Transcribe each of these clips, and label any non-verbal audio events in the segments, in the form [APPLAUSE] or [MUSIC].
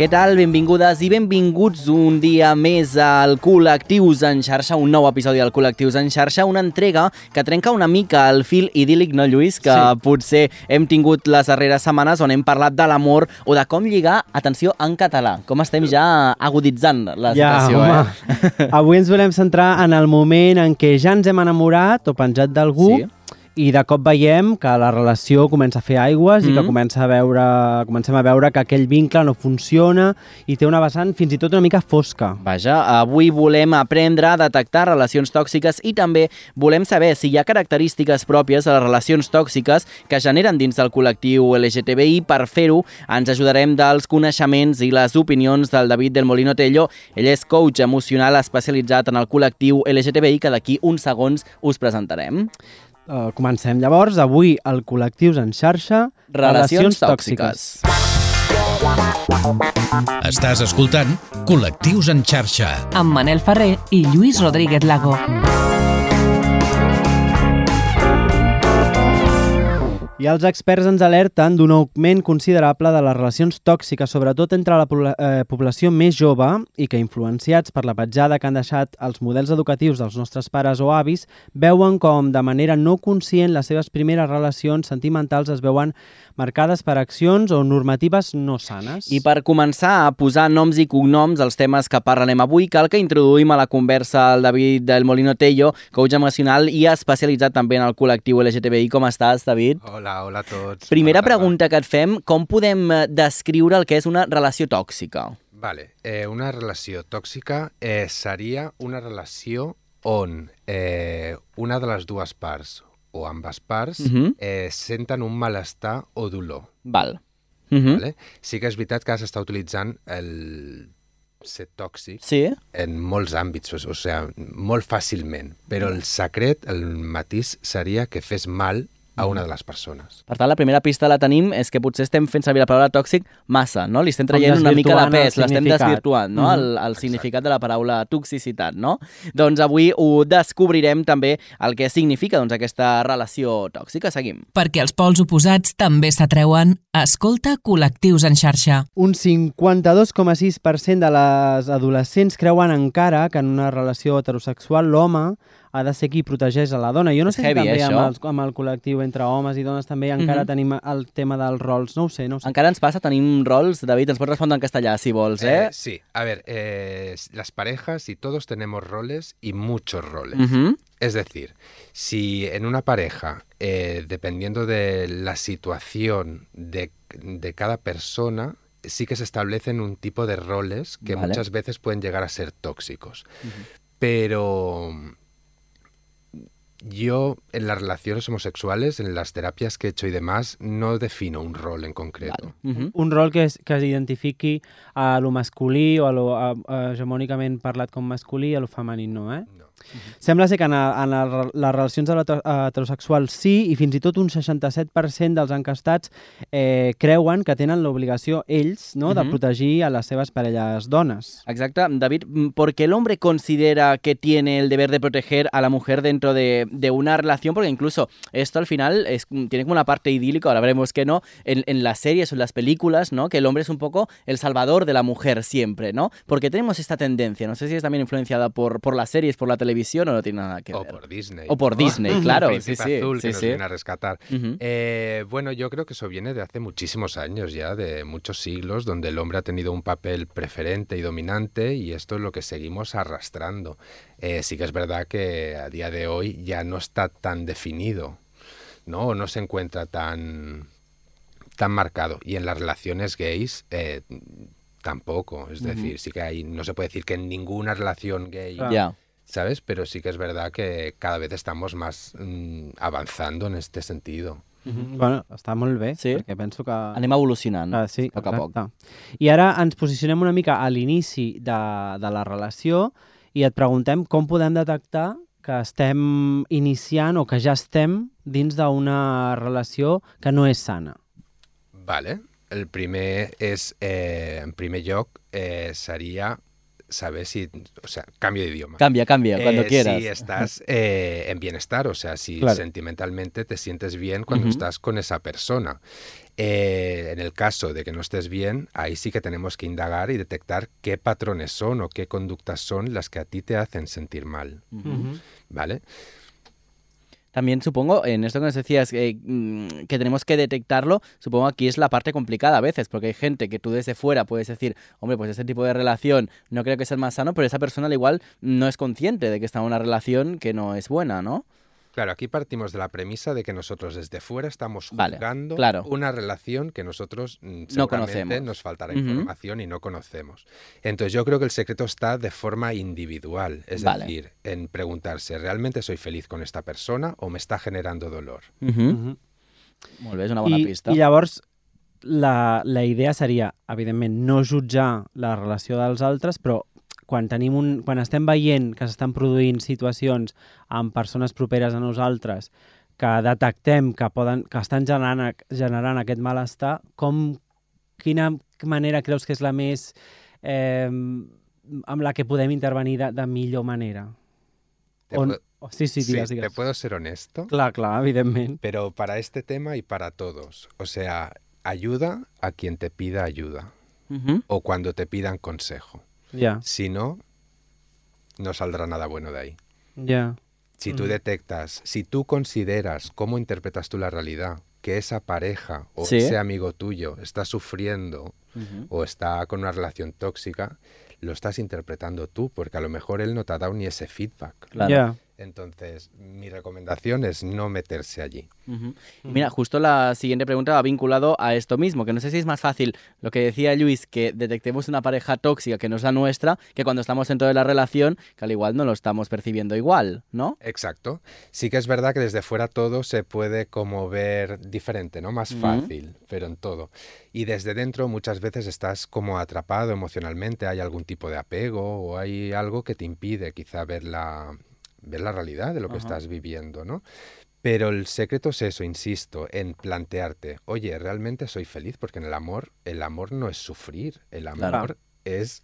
Què tal? Benvingudes i benvinguts un dia més al Col·lectius en xarxa, un nou episodi del Col·lectius en xarxa, una entrega que trenca una mica el fil idíl·lic, no, Lluís? Que sí. potser hem tingut les darreres setmanes on hem parlat de l'amor o de com lligar, atenció, en català. Com estem ja aguditzant la Ja, situació, home. eh? Avui ens volem centrar en el moment en què ja ens hem enamorat o penjat d'algú Sí. I de cop veiem que la relació comença a fer aigües i que Mhm. comença a veure, comencem a veure que aquell vincle no funciona i té una vessant fins i tot una mica fosca. Vaja, avui volem aprendre a detectar relacions tòxiques i també volem saber si hi ha característiques pròpies de les relacions tòxiques que generen dins del col·lectiu LGTBI. Per fer-ho, ens ajudarem dels coneixements i les opinions del David del Molino Tello. Ell és coach emocional especialitzat en el col·lectiu LGTBI que d'aquí uns segons us presentarem. Uh, comencem llavors. Avui al Col·lectius en xarxa Relacions, tòxiques. Estàs escoltant Col·lectius en xarxa. amb Manel Ferrer i Lluís Rodríguez Lago. I els experts ens alerten d'un augment considerable de les relacions tòxiques, sobretot entre la eh, població més jove i que, influenciats per la petjada que han deixat els models educatius dels nostres pares o avis, veuen com, de manera no conscient, les seves primeres relacions sentimentals es veuen marcades per accions o normatives no sanes. I per començar a posar noms i cognoms als temes que parlarem avui, cal que introduïm a la conversa el David del Molino Tello, coach emocional i especialitzat també en el col·lectiu LGTBI. Com estàs, David? Hola, hola a tots. Primera tarda. pregunta que et fem, com podem eh, descriure el que és una relació tòxica? Vale, eh, una relació tòxica eh, seria una relació on eh, una de les dues parts o ambes parts Mhm. eh, senten un malestar o dolor. Val. Uh -huh. Vale? Sí que és veritat que s'està utilitzant el ser tòxic Sí? en molts àmbits, o sigui, molt fàcilment, però el secret, el matís, seria que fes mal a una de les persones. Per tant, la primera pista la tenim és que potser estem fent servir la paraula tòxic massa, no? Li estem traient una mica de pes, l'estem desvirtuant, no? Mhm. El, el significat de la paraula toxicitat, no? Doncs avui ho descobrirem també el que significa doncs, aquesta relació tòxica. Seguim. Perquè els pols oposats també s'atreuen, escolta Col·lectius en xarxa. Un 52,6% de les adolescents creuen encara que en una relació heterosexual l'home ha de ser qui protegeix a la dona. Jo no És sé heavy, si també eh, amb, el, amb el col·lectiu entre homes i dones també encara Mhm. tenim el tema dels rols. No ho sé, no ho sé. Encara ens passa, tenim rols, David, ens pots respondre en castellà si vols, eh? sí, a ver, eh, las parejas y todos tenemos roles y muchos roles. Mhm. Es decir, si en una pareja, eh, dependiendo de la situación de, de cada persona, sí que se establecen un tipo de roles que Vale. muchas veces pueden llegar a ser tóxicos. Pero yo en las relaciones homosexuales, en las terapias que he hecho y demás, no defino un rol en concreto. Vale. Un rol que, es, que es identifiqui a lo masculí o a lo a, a, hegemònicament parlat com masculí i a lo femení no, eh? Sembla ser que en, en les relacions heter- heterosexuals sí, i fins i tot un 67% dels encastats eh, creuen que tenen l'obligació ells no, de Mhm. protegir a les seves parelles dones. Exacto, David, mm, ¿por qué el hombre considera que tiene el deber de proteger a la mujer dentro de, de una relación? Porque incluso esto al final es, mm, tiene como una parte idílica, ahora veremos que no, en, en las series o en las películas, ¿no? Que el hombre es un poco el salvador de la mujer siempre, ¿no? Porque tenemos esta tendencia, no sé si es también influenciada por, por las series, por la televisión o no tiene nada que O ver. por Disney. O por ¿no? [LAUGHS] Disney, El claro, príncipe sí, sí, azul sí, que nos viene a rescatar. Eh, bueno, yo creo que eso viene de hace muchísimos años ya, de muchos siglos, donde el hombre ha tenido un papel preferente y dominante y esto es lo que seguimos arrastrando. Eh, sí que es verdad que a día de hoy ya no está tan definido, ¿no? O no se encuentra tan, tan marcado. Y en las relaciones gays eh, tampoco. Es decir, sí que hay, no se puede decir que en ninguna relación gay... ¿Sabes? Pero sí que es verdad que cada vez estamos más mm, avanzando en este sentido. Mhm. Bueno, està molt bé, Sí. perquè penso que... Anem evolucionant, Ah, sí, a poc a poc. exacte. I ara ens posicionem una mica a l'inici de, de la relació i et preguntem com podem detectar que estem iniciant o que ja estem dins d'una relació que no és sana. Vale. El primer és, eh, en primer lloc, eh, seria saber si, o sea, cambio de idioma. Cambia, cambia, cuando Eh, quieras. Si estás [LAUGHS] eh, en bienestar, o sea, si Claro. sentimentalmente te sientes bien cuando estás con esa persona. Eh, en el caso de que no estés bien, ahí sí que tenemos que indagar y detectar qué patrones son o qué conductas son las que a ti te hacen sentir mal. ¿vale? También supongo, en esto que nos decías, eh, mm, que tenemos que detectarlo, supongo aquí es la parte complicada a veces, porque hay gente que tú desde fuera puedes decir, hombre, pues ese tipo de relación no creo que sea más sano, pero esa persona al igual no es consciente de que está en una relación que no es buena, ¿no? Claro, aquí partimos de la premisa de que nosotros desde fuera estamos Vale, juzgando claro. una relación que nosotros mm, No seguramente conocemos. nos faltará Ujú. información y no conocemos. Entonces yo creo que el secreto está de forma individual, es Vale. decir, en preguntarse, ¿realmente soy feliz con esta persona o me está generando dolor? Molt bé, és una bona I, pista. I llavors, la, la idea seria, evidentment, no jutjar la relació dels altres, però quan, tenim un, quan estem veient que s'estan produint situacions amb persones properes a nosaltres que detectem que, poden, que estan generant, generant aquest malestar, com, quina manera creus que és la més eh, amb la que podem intervenir de, de millor manera? On- puedo- oh, sí, sí, sí, digues, ¿te digues. puedo ser honesto? Clar, clar, evidentment. Pero para este tema y para todos. O sea, ayuda a quien te pida ayuda Ujú. o cuando te pidan consejo. Ja, Si no, no saldrá nada bueno de ahí. ja. Si tú Ujú. detectas, si tú consideras cómo interpretas tú la realidad, que esa pareja o Sí. ese amigo tuyo está sufriendo o está con una relación tóxica, lo estás interpretando tú, porque a lo mejor él no te ha dado ni ese feedback. Claro. Entonces, mi recomendación es no meterse allí. Mira, justo la siguiente pregunta va vinculado a esto mismo, que no sé si es más fácil lo que decía Luis, que detectemos una pareja tóxica que no es la nuestra, que cuando estamos dentro de la relación, que al igual no lo estamos percibiendo igual, ¿no? Exacto. Sí que es verdad que desde fuera todo se puede como ver diferente, ¿no? Más fácil, pero en todo. Y desde dentro muchas veces estás como atrapado emocionalmente, hay algún tipo de apego o hay algo que te impide quizá ver la, ver la realidad de lo que Ajá. estás viviendo, ¿no? Pero el secreto es eso, insisto, en plantearte, oye, ¿realmente soy feliz? Porque en el amor, el amor no es sufrir, el amor Claro. Es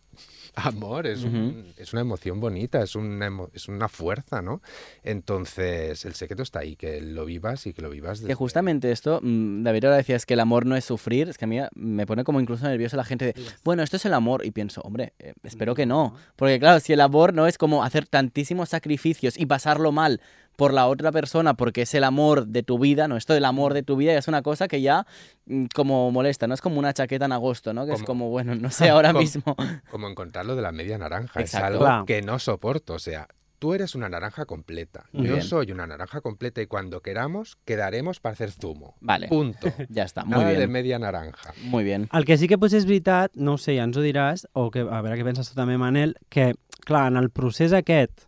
amor, es, un- es una emoción bonita, es una, emo- es una fuerza, ¿no? Entonces, el secreto está ahí, que lo vivas y que lo vivas Que justamente esto, mm, David ahora decías que el amor no es sufrir, es que a mí me pone como incluso nervioso la gente de, bueno, esto es el amor, y pienso, hombre, eh, espero que no, porque claro, si el amor no es como hacer tantísimos sacrificios y pasarlo mal por la otra persona porque es el amor de tu vida, no, esto del amor de tu vida ya es una cosa que ya mm, como molesta, no es como una chaqueta en agosto, ¿no? Que es Como- como, bueno, no [LAUGHS] sé ahora Como- mismo. [LAUGHS] Como encontrar lo de la media naranja, Exacto. es algo Claro. que no soporto, o sea... Tú eres una naranja completa. Muy Yo bien. soy una naranja completa y cuando queramos quedaremos para hacer zumo. Vale, Punto. [LAUGHS] ya está, muy Nada de bien, media naranja. muy bien. El que sí que potser és veritat, no ho sé, ja ens ho diràs, o que, a veure què penses tu també, Manel, que, clar, en el procés aquest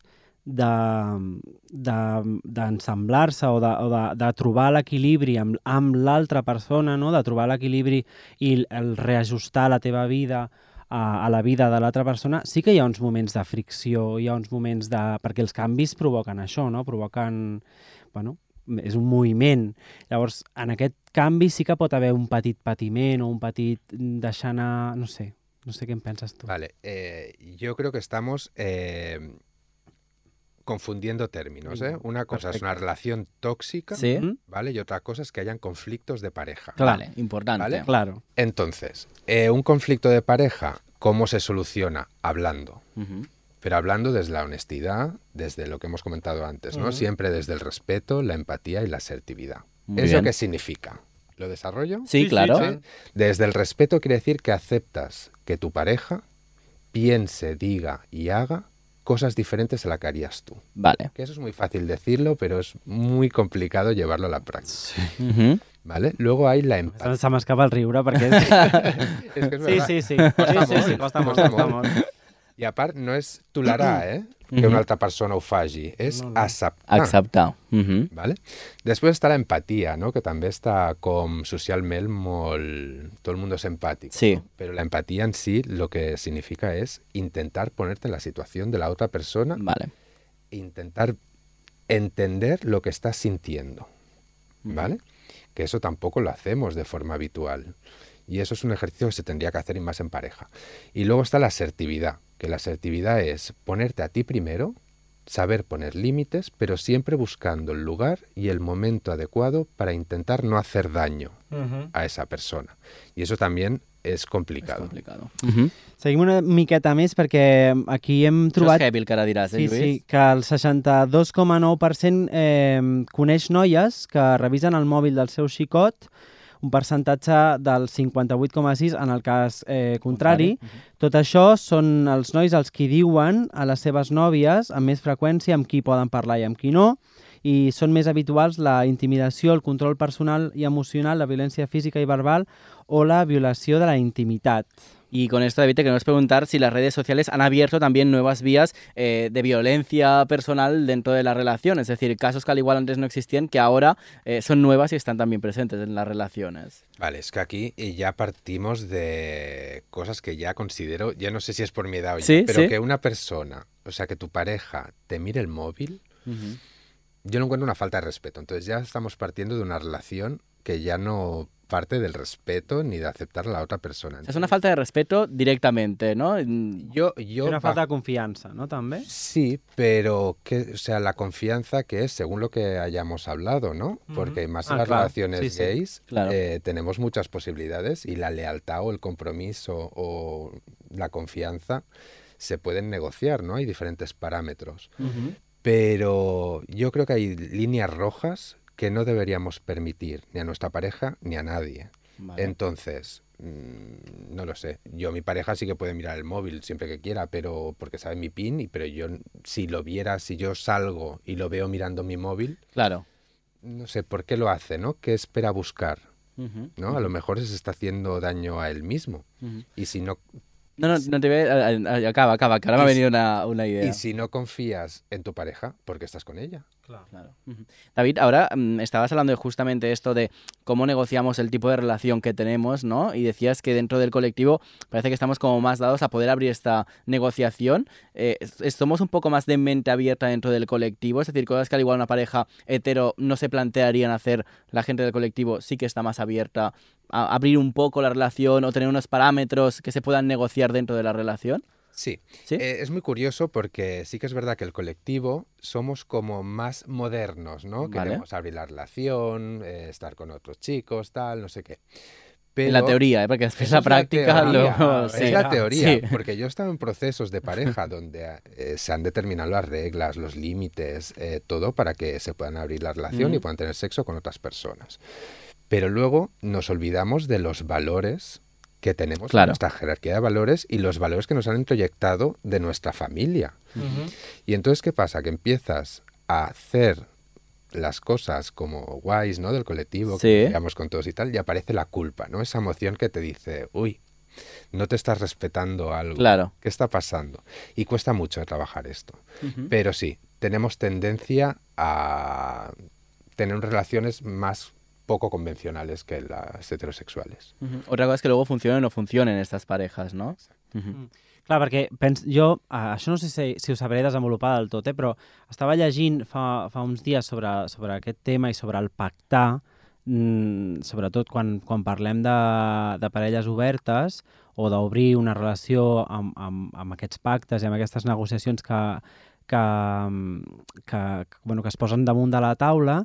de- de- d'ensemblar-se de, o, de, o de, de trobar l'equilibri amb, amb l'altra persona, no? de trobar l'equilibri i el reajustar la teva vida a, a la vida de l'altra persona, sí que hi ha uns moments de fricció, hi ha uns moments de... perquè els canvis provoquen això, no? Provoquen... Bueno, és un moviment. Llavors, en aquest canvi sí que pot haver un petit patiment o un petit deixar anar... No sé, no sé què en penses tu. Vale, eh, yo creo que estamos eh, confundiendo términos. ¿eh? Una cosa es una relación tóxica, Sí. ¿vale? Y otra cosa es que hayan conflictos de pareja. Claro. vale, importante. Vale. Claro. Entonces, eh, un conflicto de pareja, ¿cómo se soluciona? Hablando. Pero hablando desde la honestidad, desde lo que hemos comentado antes, ¿no? Siempre desde el respeto, la empatía y la asertividad. Muy ¿Eso bien. qué significa? ¿Lo desarrollo? Sí, Sí, claro. sí, ¿Sí? Desde el respeto quiere decir que aceptas que tu pareja piense, diga y haga cosas diferentes a las que harías tú. Vale. Que eso es muy fácil decirlo, pero es muy complicado llevarlo a la práctica. Ujú. ¿Vale? Luego hay la empatía. Se m'escapa el riure perquè... Es que es sí, sí, sí. Costa sí, sí, sí, molt, costa molt, costa costa molt. molt. I a part, no és tolerar, eh? Que una altra persona ho faci. És No, no. acceptar. Acceptar. Ujú. ¿vale? Després està l'empatia, no? que també està com socialment molt... Tot el mundo es empático. Sí. ¿no? Pero la empatía en sí lo que significa es intentar ponerte en la situación de la otra persona Vale. e intentar entender lo que estás sintiendo, ¿vale? Que eso tampoco lo hacemos de forma habitual. Y eso es un ejercicio que se tendría que hacer y más en pareja. Y luego está la asertividad, que la asertividad es ponerte a ti primero, saber poner límites, pero siempre buscando el lugar y el momento adecuado para intentar no hacer daño a esa persona. I eso també és complicat. És complicat. Uh -huh. Seguim una miqueta més perquè aquí hem trobat... Això és heavy el que ara diràs, eh, sí, Lluís? Sí, que el 62,9% eh, coneix noies que revisen el mòbil del seu xicot un percentatge del 58,6 en el cas eh, contrari. Uh -huh. Tot això són els nois els qui diuen a les seves nòvies amb més freqüència amb qui poden parlar i amb qui no, i són més habituals la intimidació, el control personal i emocional, la violència física i verbal o la violació de la intimitat. Y con esto, David, te queremos preguntar si las redes sociales han abierto también nuevas vías eh, de violencia personal dentro de la relación. Es decir, casos que al igual antes no existían, que ahora eh, son nuevas y están también presentes en las relaciones. Vale, es que aquí ya partimos de cosas que ya considero, ya no sé si es por mi edad o ¿Sí? ya, pero ¿Sí? que una persona, o sea, que tu pareja te mire el móvil, Uh -huh. Yo lo encuentro una falta de respeto. Entonces ya estamos partiendo de una relación que ya no parte del respeto ni de aceptar a la otra persona. Es una falta de respeto directamente, ¿no? Yo, yo Una falta de confiança, no, també? Sí, pero que, o sea, la confianza que es según lo que hayamos hablado, ¿no? Porque más en Ah, las claro. relaciones Sí, sí. gays Claro. eh, tenemos muchas posibilidades y la lealtad o el compromiso o la confianza se pueden negociar, ¿no? Hay diferentes parámetros. Pero yo creo que hay líneas rojas que no deberíamos permitir ni a nuestra pareja ni a nadie. Vale. Entonces, mm, no lo sé. Yo, mi pareja sí que puede mirar el móvil siempre que quiera, pero porque sabe mi PIN, y pero yo, si lo viera, si yo salgo y lo veo mirando mi móvil, Claro. no sé por qué lo hace, ¿no? ¿Qué espera buscar? ¿no? A lo mejor se está haciendo daño a él mismo. Y si no, No, no, no te ve... Acaba, acaba, que ahora me ha venido una, una idea. y si no confías en tu pareja, ¿por qué estás con ella? Claro. David, ahora mm, estabas hablando de justamente esto de cómo negociamos el tipo de relación que tenemos, ¿no? Y decías que dentro del colectivo parece que estamos como más dados a poder abrir esta negociación. Eh, somos un poco más de mente abierta dentro del colectivo, es decir, cosas que al igual una pareja hetero no se plantearían hacer, la gente del colectivo sí que está más abierta a abrir un poco la relación o tener unos parámetros que se puedan negociar dentro de la relación. Sí, ¿Sí? Eh, es muy curioso porque sí que es verdad que el colectivo somos como más modernos, ¿no? Vale. Queremos abrir la relación, eh, estar con otros chicos, tal, no sé qué. en la Pero teoría, ¿eh? porque después la es práctica teoría. [LAUGHS] Es sí. la teoría, Sí. porque yo he estado en procesos de [LAUGHS] pareja donde eh, se han determinado las reglas, los límites, eh, todo para que se puedan abrir la relación y Ujú. puedan tener sexo con otras personas. Pero luego nos olvidamos de los valores que tenemos Claro. en nuestra jerarquía de valores y los valores que nos han introyectado de nuestra familia. Y entonces, ¿qué pasa? Que empiezas a hacer las cosas como guays, ¿no? Del colectivo, Sí. que digamos con todos y tal, y aparece la culpa, ¿no? Esa emoción que te dice, uy, no te estás respetando algo. Claro. ¿Qué está pasando? Y cuesta mucho trabajar esto. Pero sí, tenemos tendencia a tener relaciones más poco convencionales que las heterosexuales. Ujú. Otra cosa es que luego funcionen o no funcionen estas parejas, ¿no? Ujú. Clar, perquè pens, jo, això no sé si, si ho sabré desenvolupar del tot, eh, però estava llegint fa, fa uns dies sobre, sobre aquest tema i sobre el pactar, mm, sobretot quan, quan parlem de, de parelles obertes o d'obrir una relació amb, amb, amb aquests pactes i amb aquestes negociacions que, que, que, que, bueno, que es posen damunt de la taula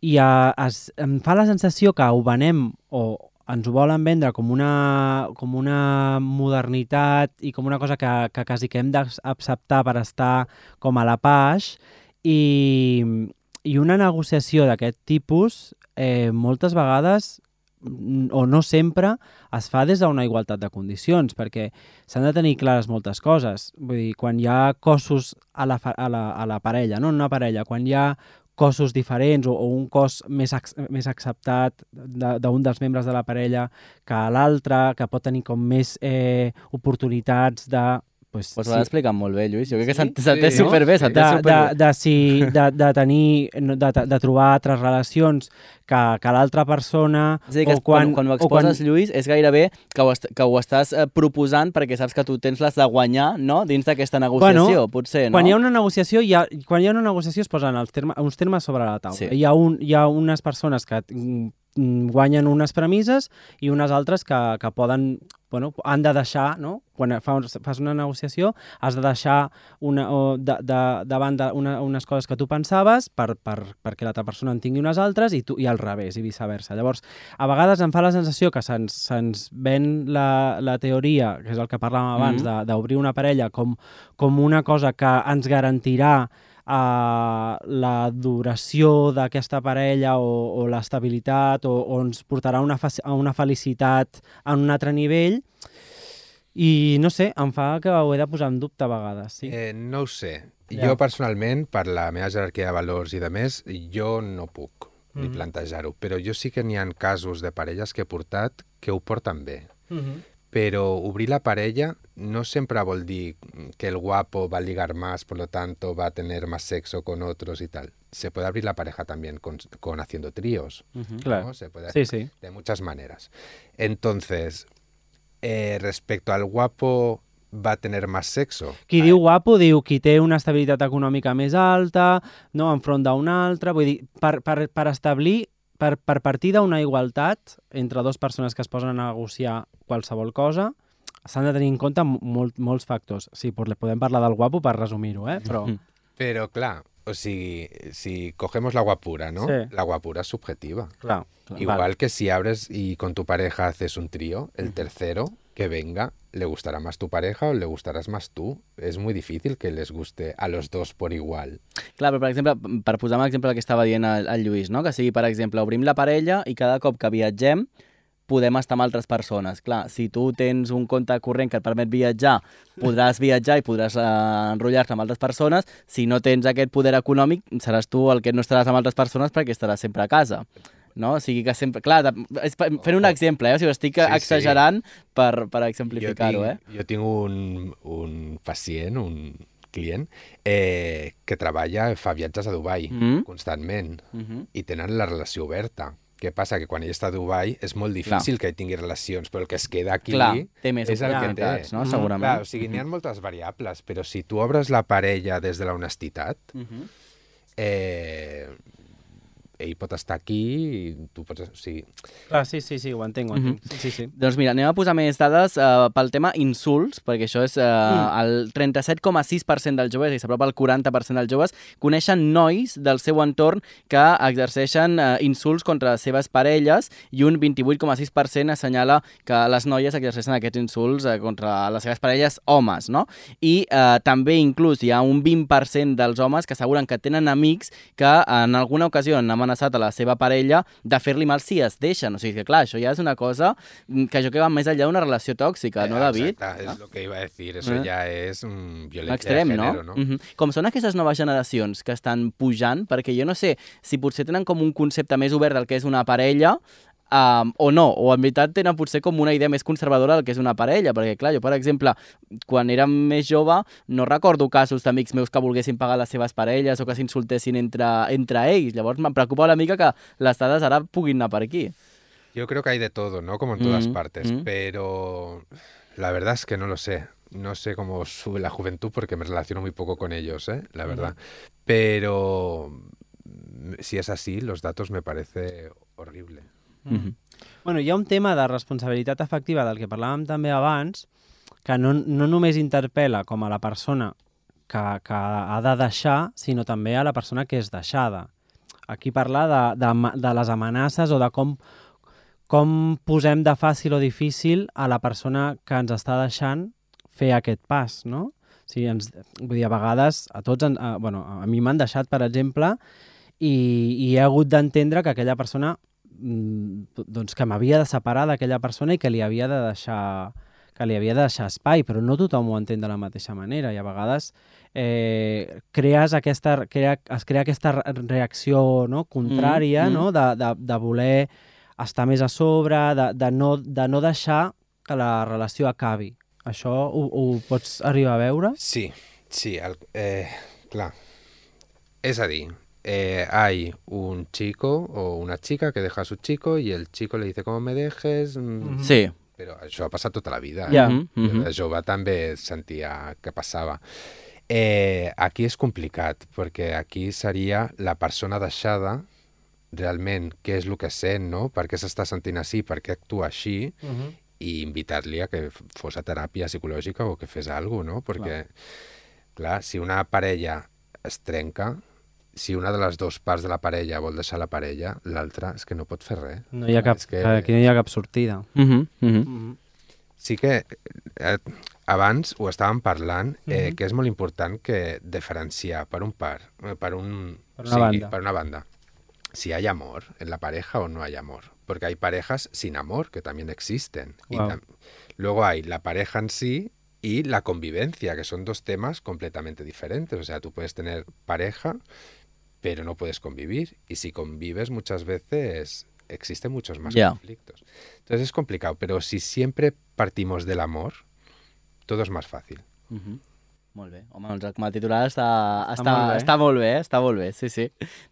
i eh, es, em fa la sensació que ho venem o ens ho volen vendre com una, com una modernitat i com una cosa que, que quasi que hem d'acceptar per estar com a la paix i, i una negociació d'aquest tipus eh, moltes vegades mm, o no sempre es fa des d'una igualtat de condicions, perquè s'han de tenir clares moltes coses. Vull dir, quan hi ha cossos a la, a la, a la parella, no en una parella, quan hi ha cossos diferents o, o un cos més, ac més acceptat de- d'un dels membres de la parella que l'altre, que pot tenir com més eh, oportunitats de... Pues, Pues ho has explicat molt bé, Lluís. Jo crec que Sí, s'ha s'ha entès sí, no? superbé, s'ha de, de, de, si, de, de tenir, no, de, de trobar altres relacions que, que l'altra persona... És a dir, que o quan, quan, quan ho o quan- exposes, Lluís, és gairebé que ho, est que ho estàs eh, proposant perquè saps que tu tens les de guanyar no? dins d'aquesta negociació, potser, no? Quan hi ha una negociació, hi ha, quan hi ha una negociació es posen els terme, uns termes sobre la taula. Sí. Hi, ha un, hi ha unes persones que mm, guanyen unes premisses i unes altres que, que poden bueno, han de deixar, no? quan fas, fas una negociació, has de deixar una, o de, de, davant de una, unes coses que tu pensaves per, per, perquè l'altra persona en tingui unes altres i, tu, i al revés, i viceversa. Llavors, a vegades em fa la sensació que se'ns se ven la, la teoria, que és el que parlàvem abans, mm -hmm. d'obrir una parella com, com una cosa que ens garantirà uh, la duració d'aquesta parella o, o l'estabilitat o, o ens portarà una, a una felicitat en un altre nivell i no sé, em fa que ho he de posar en dubte a vegades. Sí. Eh, no ho sé. Ja. Jo personalment, per la meva jerarquia de valors i de més, jo no puc mm -hmm. ni plantejar-ho, però jo sí que n'hi ha casos de parelles que he portat que ho porten bé. Mm -hmm pero obrir la parella no siempre vol dir que el guapo va a ligar más, por lo tanto va a tener más sexo con otros y tal. Se puede abrir la pareja también con, con haciendo tríos. Uh -huh. Claro. Se puede hacer sí, sí. de muchas maneras. Entonces, eh, respecto al guapo va a tener más sexo. Qui diu guapo diu qui té una estabilitat econòmica més alta, no enfront d'un altre, vull dir, per, per, per establir per, per partir d'una igualtat entre dues persones que es posen a negociar qualsevol cosa, s'han de tenir en compte molt, molts factors. Sí, podem parlar del guapo per resumir-ho, eh? però... Però, clar, o sigui, si cogemos la guapura, ¿no? Sí. La guapura es subjetiva. Claro, claro, Igual vale. que si abres y con tu pareja haces un trío, el tercero que venga le gustará más tu pareja o le gustaràs más tu. És muy difícil que les guste a los dos por igual. Clar, però per exemple, per posar un exemple que estava dient el, el Lluís, no? que sigui, per exemple, obrim la parella i cada cop que viatgem podem estar amb altres persones. Clar, si tu tens un compte corrent que et permet viatjar, podràs viatjar i podràs eh, enrotllar-te amb altres persones. Si no tens aquest poder econòmic, seràs tu el que no estaràs amb altres persones perquè estaràs sempre a casa no? O sigui que sempre... Clar, és fent un exemple, eh? O sigui, estic sí, exagerant sí. per, per exemplificar-ho, eh? Jo tinc un, un pacient, un client, eh, que treballa, fa viatges a Dubai mm -hmm. constantment mm -hmm. i tenen la relació oberta. Què passa? Que quan ell està a Dubai és molt difícil Clar. que tingui relacions, però el que es queda aquí Clar, té més és el que té. No? Segurament. Clar, o sigui, n'hi ha moltes variables, però si tu obres la parella des de la honestitat, mm -hmm. eh, ell pot estar aquí i tu pots... O sigui... Ah, sí, sí, sí, ho entenc, ho entenc. Mm -hmm. sí, sí. Doncs mira, anem a posar més dades uh, pel tema insults, perquè això és uh, mm. el 37,6% dels joves, i s'apropa al 40% dels joves, coneixen nois del seu entorn que exerceixen uh, insults contra les seves parelles i un 28,6% assenyala que les noies exerceixen aquests insults uh, contra les seves parelles homes, no? I uh, també inclús hi ha un 20% dels homes que asseguren que tenen amics que en alguna ocasió han amenaçat a la seva parella de fer-li mal si es deixen. O sigui que, clar, això ja és una cosa que jo que va més enllà d'una relació tòxica, eh, no, David? Exacte, és el que iba a dir. Eso eh? ja és mm, violència Extrem, de gènere, no? no? Mm -hmm. Com són aquestes noves generacions que estan pujant, perquè jo no sé si potser tenen com un concepte més obert del que és una parella, um, o no, o en veritat tenen potser com una idea més conservadora del que és una parella, perquè clar, jo per exemple, quan era més jove no recordo casos d'amics meus que volguessin pagar les seves parelles o que s'insultessin entre, entre ells, llavors em preocupa una mica que les dades ara puguin anar per aquí. Yo creo que hay de todo, ¿no? Como en todas mm -hmm. partes, mm -hmm. pero la verdad es que no lo sé. No sé cómo sube la juventud porque me relaciono muy poco con ellos, ¿eh? la verdad. Mm -hmm. Pero si es así, los datos me parece horrible. Mm -hmm. bueno, hi ha un tema de responsabilitat efectiva del que parlàvem també abans, que no, no només interpel·la com a la persona que, que ha de deixar, sinó també a la persona que és deixada. Aquí parlar de, de, de les amenaces o de com, com posem de fàcil o difícil a la persona que ens està deixant fer aquest pas, no? O sigui, ens, vull dir, a vegades, a tots, a, bueno, a mi m'han deixat, per exemple, i, i he hagut d'entendre que aquella persona Mm, doncs que m'havia de separar d'aquella persona i que li havia de deixar que li havia de deixar espai, però no tothom ho entén de la mateixa manera i a vegades eh, crees aquesta, crea, es crea aquesta reacció no, contrària mm, mm. No, de, de, de voler estar més a sobre, de, de, no, de no deixar que la relació acabi. Això ho, ho pots arribar a veure? Sí, sí, el, eh, clar. És a dir, eh, hay un chico o una chica que deja a su chico y el chico le dice, ¿cómo me dejes? Mm, sí. Però això ha passat tota la vida. Ja. Mm -hmm. De jove també sentia que passava. Eh, aquí és complicat, perquè aquí seria la persona deixada realment què és el que sent, no? per què s'està sentint així, per què actua així, Uh -huh. i invitar-li a que fos a teràpia psicològica o que fes alguna cosa, no? Perquè, clar. clar, si una parella es trenca, si una de les dues parts de la parella vol deixar la parella, l'altra és que no pot fer res. No hi ha cap, És que- aquí no hi ha cap sortida. Uh -huh, uh -huh. Uh -huh. Sí que eh, abans ho estàvem parlant, eh, Mhm. que és molt important que diferenciar per un par, eh, per un... Per una banda. per una banda. Si hay amor en la pareja o no hay amor. Porque hay parejas sin amor que también existen. Y Guau. tam- luego hay la pareja en sí y la convivencia, que son dos temas completamente diferentes. O sea, tú puedes tener pareja, pero no puedes convivir. Y si convives muchas veces existen muchos más conflictos. Entonces es complicado, pero si siempre partimos del amor, todo es más fácil. Uh -huh. Molt bé. Home, doncs com a titular està, està, Està molt bé. està molt bé, eh? està molt bé, sí, sí.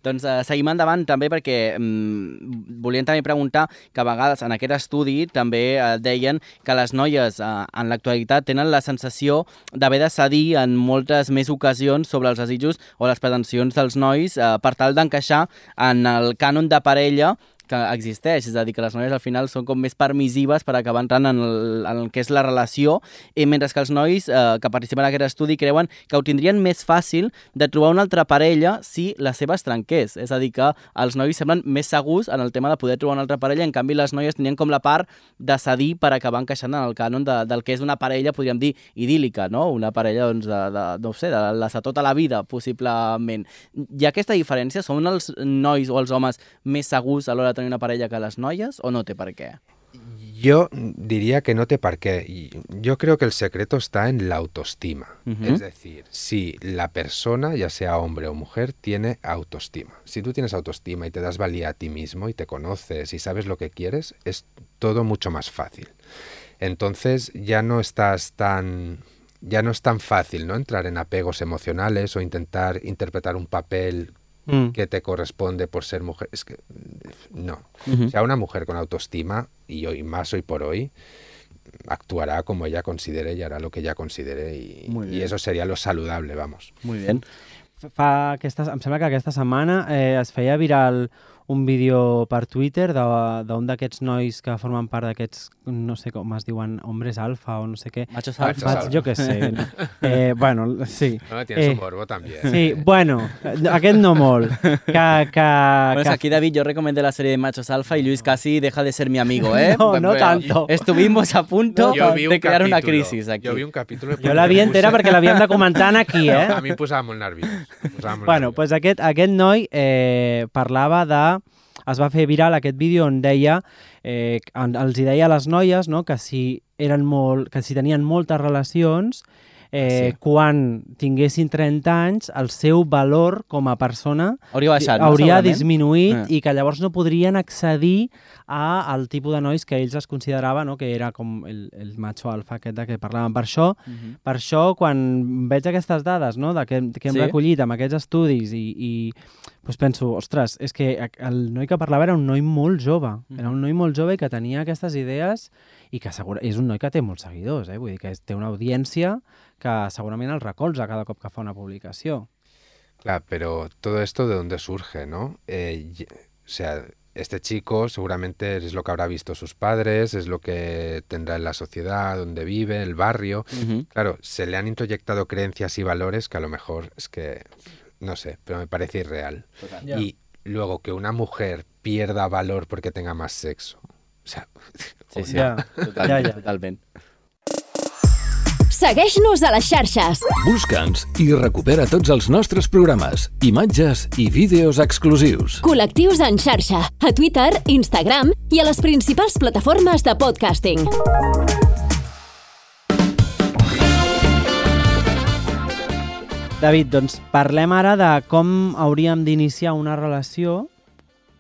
Doncs uh, seguim endavant també perquè mm, volíem també preguntar que a vegades en aquest estudi també uh, deien que les noies uh, en l'actualitat tenen la sensació d'haver de cedir en moltes més ocasions sobre els desitjos o les pretensions dels nois uh, per tal d'encaixar en el cànon de parella que existeix, és a dir, que les noies al final són com més permissives per acabar entrant en el, en el que és la relació, i mentre que els nois eh, que participen en aquest estudi creuen que ho tindrien més fàcil de trobar una altra parella si la seva es trenqués. És a dir, que els nois semblen més segurs en el tema de poder trobar una altra parella, en canvi les noies tenien com la part de cedir per acabar encaixant en el cànon de, del que és una parella, podríem dir, idíl·lica, no? Una parella, doncs, de, de, no sé, de la de tota la vida, possiblement. Ha aquesta diferència? Són els nois o els homes més segurs a l'hora tenir una parella que les noies o no té per què? Yo diría que no te parqué. Yo creo que el secreto está en la autoestima. Es decir, si la persona, ya sea hombre o mujer, tiene autoestima. Si tú tienes autoestima y te das valía a ti mismo y te conoces y sabes lo que quieres, es todo mucho más fácil. Entonces ya no estás tan ya no es tan fácil, ¿no? Entrar en apegos emocionales o intentar interpretar un papel Mm. que te corresponde por ser mujer. Es que no. O sea, una mujer con autoestima, y hoy más hoy por hoy, actuará como ella considere y hará lo que ella considere y, eso sería lo saludable, vamos. Muy bien. Fa aquesta, em sembla que aquesta setmana eh, es feia viral un vídeo per Twitter de- d'un d'aquests nois que formen part d'aquests, no sé com es diuen, hombres alfa o no sé què. Machos Machos alfa. alfa. jo què sé. [LAUGHS] Eh, bueno, sí. No, tienes Eh, un morbo también. Sí, bueno, aquest no molt. Que, que, Bueno, que aquí David, yo recomendé la serie de Machos Alfa y Luis casi deja de ser mi amigo, ¿eh? No, no Pero tanto. Estuvimos a punto Yo vi un de crear una capítulo, crisis aquí. Yo vi un capítulo. jo la vi entera perquè l'havíem de comentar aquí, eh? A mi em posava molt nerviós. em posava molt Bueno, nerviós. pues aquest, aquest noi eh, parlava de... Es va fer viral aquest vídeo on deia, eh, els hi deia a les noies no, que, si eren molt, que si tenien moltes relacions, eh, Sí. quan tinguessin 30 anys, el seu valor com a persona Hauria baixat, no? hauria segurament? disminuït Eh. i que llavors no podrien accedir a, al tipus de nois que ells es consideraven, no? que era com el, el macho alfa aquest de què parlàvem. Per això, Mhm. per això, quan veig aquestes dades no, de que, que hem Sí. recollit amb aquests estudis i, i doncs penso, ostres, és que el noi que parlava era un noi molt jove, era un noi molt jove i que tenia aquestes idees i que segura, és un noi que té molts seguidors, eh? vull dir que és- té una audiència que segurament el recolza cada cop que fa una publicació. Claro, pero todo esto de dónde surge, ¿no? Eh, o sea, este chico seguramente es lo que habrá visto sus padres, es lo que tendrá en la sociedad, donde vive, el barrio. Claro, se le han introyectado creencias y valores que a lo mejor es que, no sé, pero me parece irreal. Y luego que una mujer pierda valor porque tenga más sexo. O sea, Sí, sí. Ja. Totalment, Ja, ja. totalment. Segueix-nos a les xarxes. Busca'ns i recupera tots els nostres programes, imatges i vídeos exclusius. Col·lectius en xarxa. A Twitter, Instagram i a les principals plataformes de podcasting. David, doncs parlem ara de com hauríem d'iniciar una relació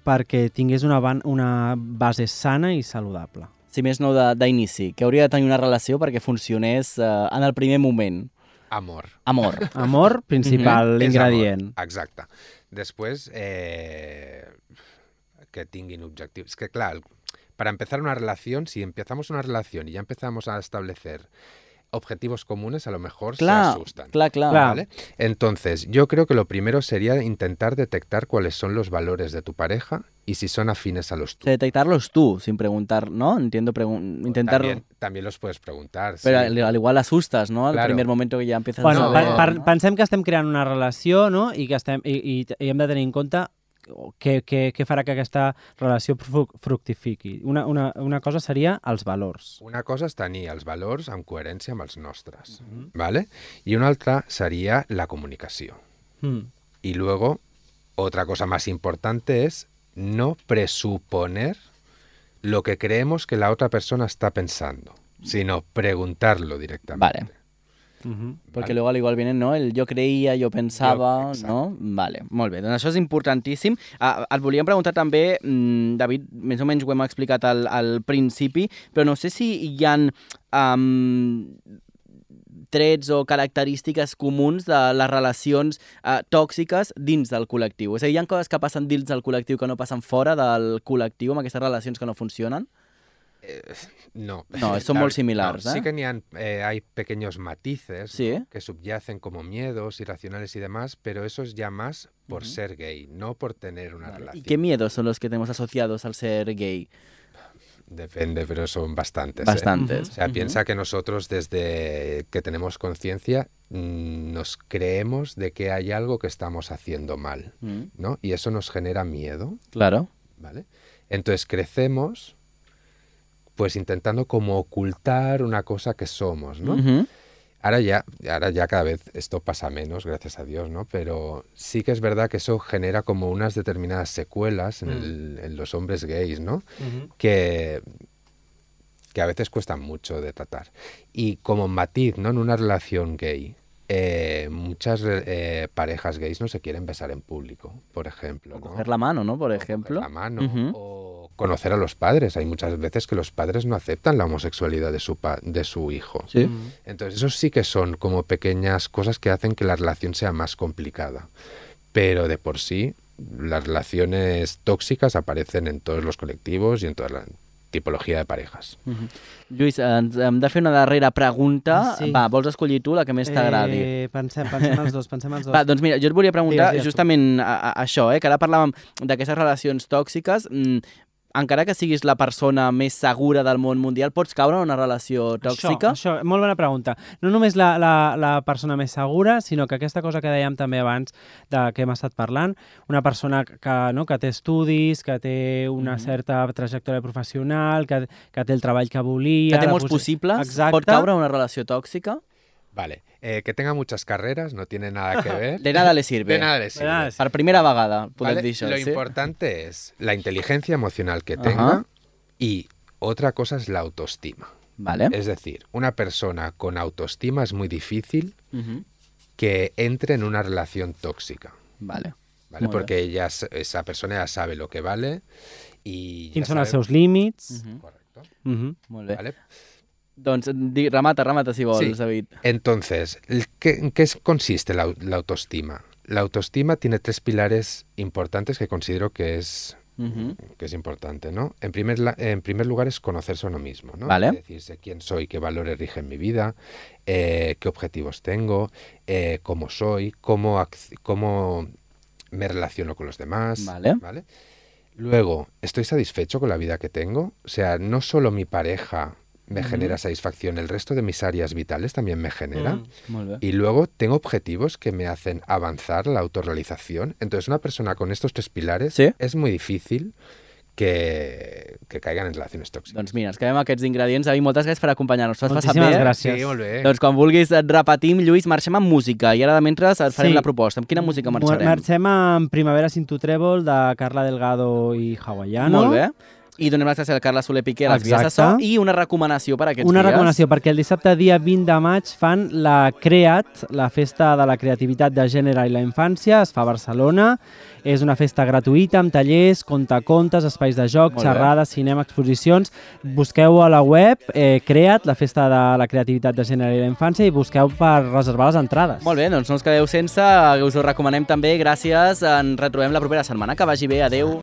perquè tingués una, ban una base sana i saludable. Si més no de- d'inici, que hauria de tenir una relació perquè funcionés eh, en el primer moment. amor. Amor. [LAUGHS] Amor, principal Es ingredient. amor, Exacte. Després, eh, que tinguin objectius. Es que, claro, para empezar una relación, si empezamos una relación y ya empezamos a establecer objetivos comunes a lo mejor Clar, se asustan. clar, clar. Clar. ¿vale? Entonces, yo creo que lo primero sería intentar detectar cuáles son los valores de tu pareja y si son afines a los tuyos. Detectarlos tú, sin preguntar, ¿no? Entiendo, pregun- intentar... También, también los puedes preguntar. Pero sí. al, al igual asustas, no? Al Claro. primer momento que ja empiezas Bueno, a saber... per, no? pensem que estem creant una relació no? I, que estem, i, i, i hem de tenir en compte què, què, què farà que aquesta relació fru- fructifiqui. Una, una, una cosa seria els valors. Una cosa és tenir els valors en coherència amb els nostres, ¿vale? Y una altra sería la comunicación. Mm. Y luego, otra cosa más importante es no presuponer lo que creemos que la otra persona está pensando, sino preguntarlo directamente. Vale. Mm -hmm. Perquè luego al igual vienen, no? El jo creia, jo pensava, Jo- no? Vale, molt bé. Doncs això és importantíssim. Uh, et volíem preguntar també, mm, David, més o menys ho hem explicat al, al principi, però no sé si hi ha um, trets o característiques comuns de les relacions uh, tòxiques dins del col·lectiu. És a dir, hi ha coses que passen dins del col·lectiu que no passen fora del col·lectiu, amb aquestes relacions que no funcionen? No. No, son [LAUGHS] muy similares, no, ¿eh? Sí que ni han- eh, hay pequeños matices Sí. ¿no? que subyacen como miedos irracionales y demás, pero eso es ya más por ser gay, no por tener una ¿Y relación. qué miedos son los que tenemos asociados al ser gay? Depende, pero son bastantes. ¿eh? Bastantes. O sea, piensa que nosotros desde que tenemos conciencia mm, nos creemos de que hay algo que estamos haciendo mal, Mm, ¿no? Y eso nos genera miedo, Claro. ¿vale? Entonces crecemos pues intentando como ocultar una cosa que somos, ¿no? Ujú. Ahora ya, ahora ya cada vez esto pasa menos, gracias a Dios, ¿no? Pero sí que es verdad que eso genera como unas determinadas secuelas en, el- en los hombres gays, ¿no? Que, que a veces cuestan mucho de tratar. Y como matiz, ¿no? En una relación gay, eh, muchas eh, parejas gays no se quieren besar en público, por ejemplo. O ¿no? coger la mano, ¿no? Por O ejemplo. coger la mano, Ujú. o conocer a los padres. Hay muchas veces que los padres no aceptan la homosexualidad de su, pa- de su hijo. Sí. Entonces, eso sí que son como pequeñas cosas que hacen que la relación sea más complicada. Pero de por sí, las relaciones tóxicas aparecen en todos los colectivos y en toda la tipología de parejas. Mhm. Lluís, ens hem de fer una darrera pregunta. Sí. Va, vols escollir tu la que més t'agradi? Eh, pensem, pensem els dos, pensem els dos. Va, doncs mira, jo et volia preguntar Digues, digues justament a, a, això, eh, que ara parlàvem d'aquestes relacions tòxiques. Mm, encara que siguis la persona més segura del món mundial, pots caure en una relació tòxica? Això, això, molt bona pregunta. No només la, la, la persona més segura, sinó que aquesta cosa que dèiem també abans de què hem estat parlant, una persona que, no, que té estudis, que té una Mhm. certa trajectòria professional, que, que té el treball que volia... que té molts possi- possibles? Exacte. Pot caure en una relació tòxica? Vale, eh, que tenga muchas carreras no tiene nada que ver. De [LAUGHS] nada le sirve. De nada le sirve. nada le Per primera això, Lo sí? importante es la inteligencia emocional que Ajá. tenga y otra cosa es la autoestima. Vale. Es decir, una persona con autoestima es muy difícil que entre en una relación tóxica, Vale. ¿vale? Porque ella, s- esa persona ya sabe lo que vale y... sabe- seus límits. Mhm. Correcto. ¿vale? Doncs di, remata, remata si vols, Sí. David. Entonces, ¿qué- ¿en qué es- consiste la, au- la autoestima? La autoestima tiene tres pilares importantes que considero que es, que es importante, ¿no? En primer, la- en primer lugar es conocerse a uno mismo, ¿no? Vale. Decirse quién soy, qué valores rigen mi vida, eh, qué objetivos tengo, eh, cómo soy, cómo, cómo me relaciono con los demás, Vale. ¿vale? Luego, ¿estoy satisfecho con la vida que tengo? O sea, no solo mi pareja me genera satisfacción, el resto de mis áreas vitales también me generan. Mm. Y luego tengo objetivos que me hacen avanzar la autorrealización. Entonces, una persona con estos tres pilares Sí. es muy difícil que, que caigan en relaciones tóxicas. Doncs mira, ens quedem aquests ingredients. David, moltes gràcies per acompanyar-nos. T'ho has passat Moltíssimes bé? gràcies. Sí, molt bé. Doncs quan vulguis et repetim, Lluís, marxem amb música i ara de mentre et farem Sí. la proposta. Amb quina música marxarem? Marxem amb Primavera sin tu trèvol de Carla Delgado i Hawaiano. Molt bé. I donem les gràcies al Carles Soler Piqué a les vies de so i una recomanació per a aquests Una dies. recomanació, perquè el dissabte dia 20 de maig fan la CREAT, la festa de la creativitat de gènere i la infància, es fa a Barcelona. És una festa gratuïta amb tallers, contacontes, espais de joc, Molt bé. xerrades, cinema, exposicions. Busqueu a la web eh, CREAT, la festa de la creativitat de gènere i la infància, i busqueu per reservar les entrades. Molt bé, doncs no us quedeu sense, us ho recomanem també. Gràcies, ens retrobem la propera setmana. Que vagi bé, adeu.